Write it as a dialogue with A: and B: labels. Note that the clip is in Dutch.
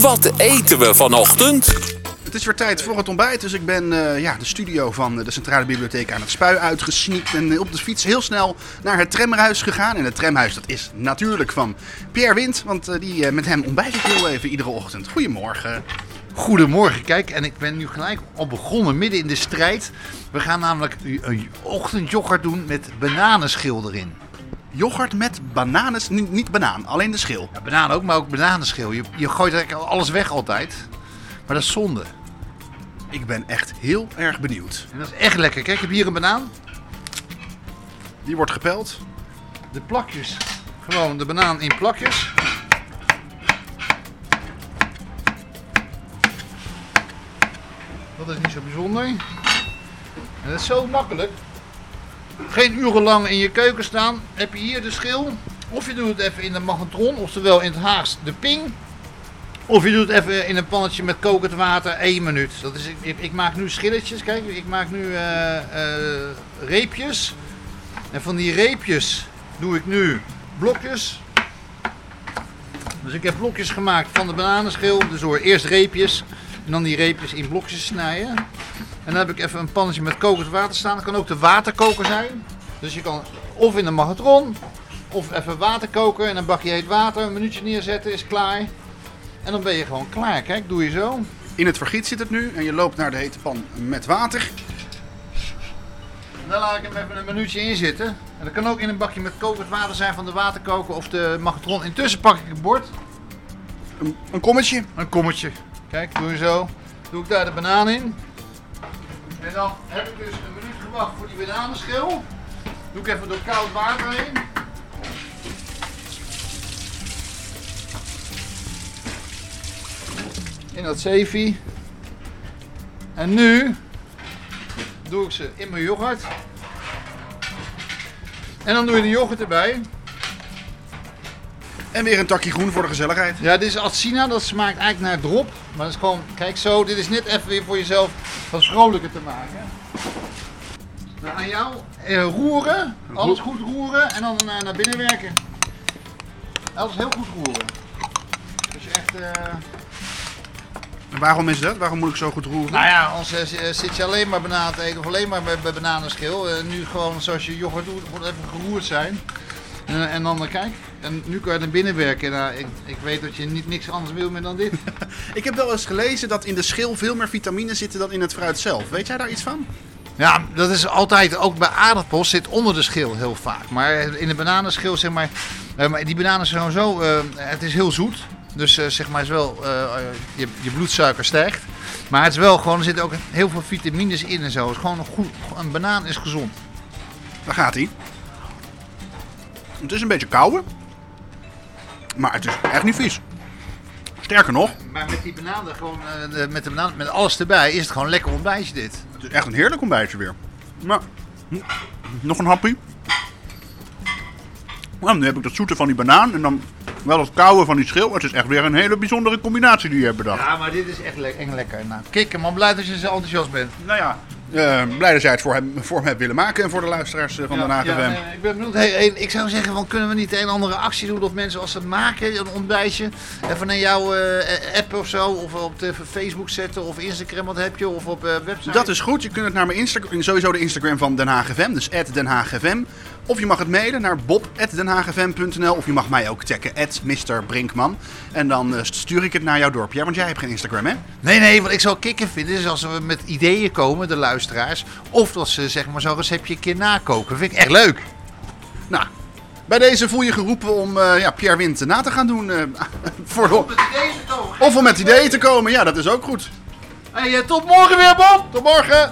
A: Wat eten we vanochtend?
B: Het is weer tijd voor het ontbijt, dus ik ben eh, ja, de studio van de Centrale Bibliotheek aan het spui uitgesneakt. En eh, op de fiets heel snel naar het tramhuis gegaan. En het tramhuis dat is natuurlijk van Pierre Wind, want eh, die, met hem ontbijt ik heel even iedere ochtend. Goedemorgen.
C: Goedemorgen, kijk, en ik ben nu gelijk al begonnen midden in de strijd. We gaan namelijk een ochtendjoghurt doen met bananenschil erin.
B: Yoghurt met bananen, niet, niet banaan, alleen de schil.
C: Ja, banaan ook, maar ook bananenschil. Je, je gooit eigenlijk alles weg altijd, maar dat is zonde.
B: Ik ben echt heel erg benieuwd.
C: En dat is echt lekker. Kijk, ik heb hier een banaan.
B: Die wordt gepeld.
C: De plakjes, gewoon de banaan in plakjes. Dat is niet zo bijzonder. En dat is zo makkelijk. Geen urenlang in je keuken staan. Heb je hier de schil. Of je doet het even in de magnetron, oftewel in het Haags de ping. Of je doet het even in een pannetje met kokend water, 1 minuut. Dat is, ik, ik maak nu schilletjes, kijk, ik maak nu eh, eh, reepjes. En van die reepjes doe ik nu blokjes. Dus ik heb blokjes gemaakt van de bananenschil. Dus door eerst reepjes en dan die reepjes in blokjes snijden. En dan heb ik even een pannetje met kokend water staan. Dat kan ook de waterkoker zijn. Dus je kan of in de magnetron of even water koken en een bakje heet water. Een minuutje neerzetten is klaar. En dan ben je gewoon klaar. Kijk, doe je zo.
B: In het vergiet zit het nu en je loopt naar de hete pan met water.
C: Dan laat ik hem even een minuutje in zitten. En dat kan ook in een bakje met kokend water zijn van de waterkoker of de magnetron. Intussen pak ik een bord.
B: Een, een kommetje.
C: Een kommetje. Kijk, doe je zo. Doe ik daar de banaan in. En dan heb ik dus een minuut gewacht voor die bananenschil. Doe ik even door koud water heen. In dat zeefie. En nu doe ik ze in mijn yoghurt. En dan doe je de yoghurt erbij.
B: En weer een takje groen voor de gezelligheid.
C: Ja, dit is Atsina, dat smaakt eigenlijk naar drop. Maar dat is gewoon, kijk zo, dit is net even weer voor jezelf wat vrolijker te maken. Nou, aan jou, eh, roeren, alles goed roeren en dan eh, naar binnen werken. Alles heel goed roeren. Dus echt, eh,
B: En waarom is dat? Waarom moet ik zo goed roeren?
C: nou ja, anders eh, zi- eh, zit je alleen maar banaan te eten of alleen maar bij, bij bananenschil. Eh, nu gewoon zoals je yoghurt doet, moet even geroerd zijn. En, en dan, eh, kijk, en nu kan je naar binnen werken. Nou, ik, ik weet dat je niet, niks anders wil meer dan dit.
B: Ik heb wel eens gelezen dat in de schil veel meer vitamine zitten dan in het fruit zelf. Weet jij daar iets van?
C: Ja, dat is altijd, ook bij aardappels zit onder de schil heel vaak. Maar in de bananenschil, zeg maar, eh, maar die bananen zijn eh, het is heel zoet. Dus eh, zeg maar, is wel, eh, eh, je, je bloedsuiker stijgt. Maar het is wel gewoon, er zitten ook heel veel vitamines in en zo. Het is gewoon een, goed, een banaan is gezond.
B: Daar gaat hij. Het is een beetje koude. Maar het is echt niet vies. Sterker nog,
C: Maar met die bananen, gewoon, met, de banaan, met alles erbij, is het gewoon een lekker ontbijtje dit.
B: het is echt een heerlijk ontbijtje weer. Maar, hm, nog een happy. Nou, nu heb ik dat zoete van die banaan en dan wel het koude van die schil. Het is echt weer een hele bijzondere combinatie die je hebt bedacht.
C: Ja, maar dit is echt le echt lekker. Nou, kikker man, blij dat je zo enthousiast bent.
B: Nou ja, eh, blij dat jij het voor hem, voor hem hebt willen maken en voor de luisteraars eh, van de
C: Ja,
B: NAGFM.
C: ja, nee, ik ben benieuwd. Hey, hey, ik zou zeggen, van, kunnen we niet een andere actie doen? Of mensen als ze het maken, een ontbijtje, even naar jouw eh, app of zo. Of op de Facebook zetten. Of Instagram, wat heb je? Of op eh, website.
B: Dat is goed. Je kunt het naar mijn Instagram, sowieso de Instagram van Den Haag FM, dus @denhaagfm. Of je mag het mailen naar bob@denhaagfm.nl of je mag mij ook taggen Mr. Brinkman. En dan eh, stuur ik het naar jouw dorp. Ja, want jij hebt geen Instagram, hè?
C: Nee, nee, wat ik zou kicken vinden is als we met ideeën komen, de luisteraars. Of dat ze zeg maar zo'n receptje een keer nakoken. Vind ik echt leuk.
B: Nou, bij deze voel je geroepen om eh, ja, Pierre Wint na te gaan doen. eh, voor de-
C: met ideeën te komen.
B: of om met ideeën te komen. Ja, dat is ook goed.
C: Hey, tot morgen weer, Bob!
B: Tot morgen!